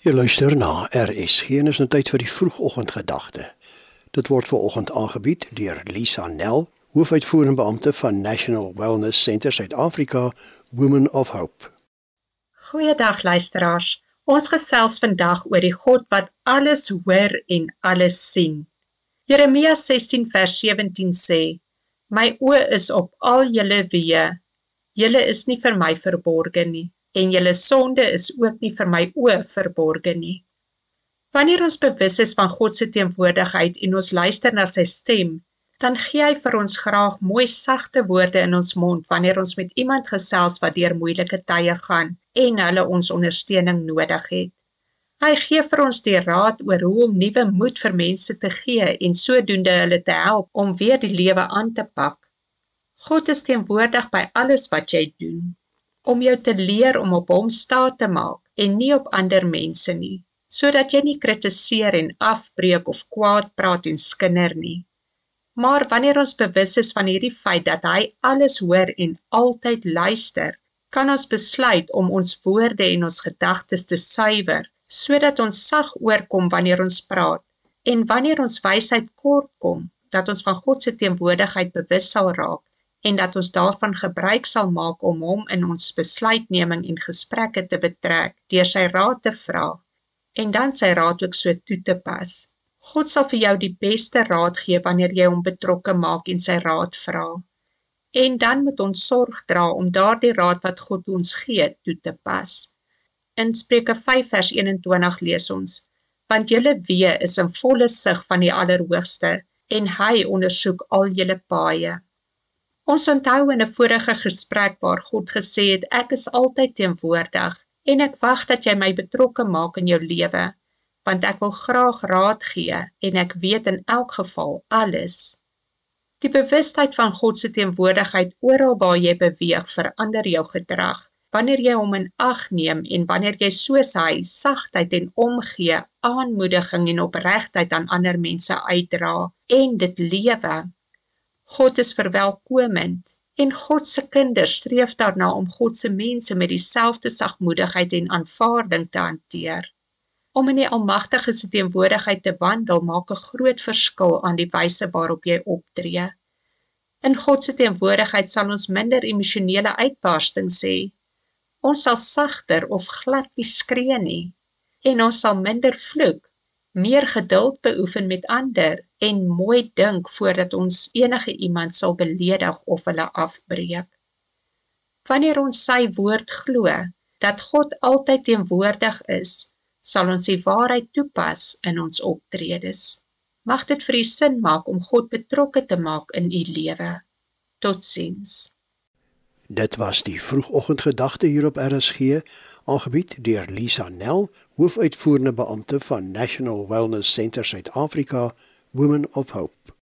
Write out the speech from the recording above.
Jy luister na RSG en is nou tyd vir die vroegoggendgedagte. Dit word ver oggend aangebied deur Lisa Nel, hoofuitvoerende beampte van National Wellness Centre Suid-Afrika, Women of Hope. Goeiedag luisteraars. Ons gesels vandag oor die God wat alles hoor en alles sien. Jeremia 16 vers 17 sê: My oë is op al julle weë. Julle is nie vir my verborge nie en julle sonde is ook nie vir my oë verborge nie. Wanneer ons bewus is van God se teenwoordigheid en ons luister na sy stem, dan gee hy vir ons graag mooi sagte woorde in ons mond wanneer ons met iemand gesels wat deur moeilike tye gaan en hulle ons ondersteuning nodig het. Hy gee vir ons die raad oor hoe om nuwe moed vir mense te gee en sodoende hulle te help om weer die lewe aan te pak. God is teenwoordig by alles wat jy doen om jou te leer om op hom staat te maak en nie op ander mense nie, sodat jy nie kritiseer en afbreek of kwaad praat en skinder nie. Maar wanneer ons bewus is van hierdie feit dat hy alles hoor en altyd luister, kan ons besluit om ons woorde en ons gedagtes te suiwer sodat ons sag oorkom wanneer ons praat en wanneer ons wysheid kort kom dat ons van God se teenwoordigheid bewus sal raak en dat ons daarvan gebruik sal maak om hom in ons besluitneming en gesprekke te betrek deur sy raad te vra en dan sy raad ook so toe te pas. God sal vir jou die beste raad gee wanneer jy hom betrokke maak en sy raad vra. En dan moet ons sorg dra om daardie raad wat God ons gee toe te pas. In Spreuke 5 vers 21 lees ons: Want julle wee is in volle sig van die Allerhoogste en hy ondersoek al julle paaie. Ons onthou in 'n vorige gesprek waar God gesê het ek is altyd teenwoordig en ek wag dat jy my betrokke maak in jou lewe want ek wil graag raad gee en ek weet in elk geval alles. Die bewustheid van God se teenwoordigheid oral waar jy beweeg verander jou gedrag. Wanneer jy hom in ag neem en wanneer jy soos hy sagtheid en omgee, aanmoediging en opregtheid aan ander mense uitdra en dit lewe, God is verwelkomend en God se kinders streef daarna om God se mense met dieselfde sagmoedigheid en aanvaarding te hanteer. Om in die Almagtige se teenwoordigheid te wandel maak 'n groot verskil aan die wyse waarop jy optree. In God se teenwoordigheid sal ons minder emosionele uitbarstings hê. Ons sal sagter of glad nie skree nie en ons sal minder vloek meer geduld beoefen met ander en mooi dink voordat ons enige iemand sal beledig of hulle afbreek. Wanneer ons sy woord glo dat God altyd teenwoordig is, sal ons die waarheid toepas in ons optredes. Mag dit vir u sin maak om God betrokke te maak in u lewe. Totsiens. Dit was die vroegoggendgedagte hier op RSG, aangebied deur Lisa Nel, hoofuitvoerende beampte van National Wellness Centre Suid-Afrika, Women of Hope.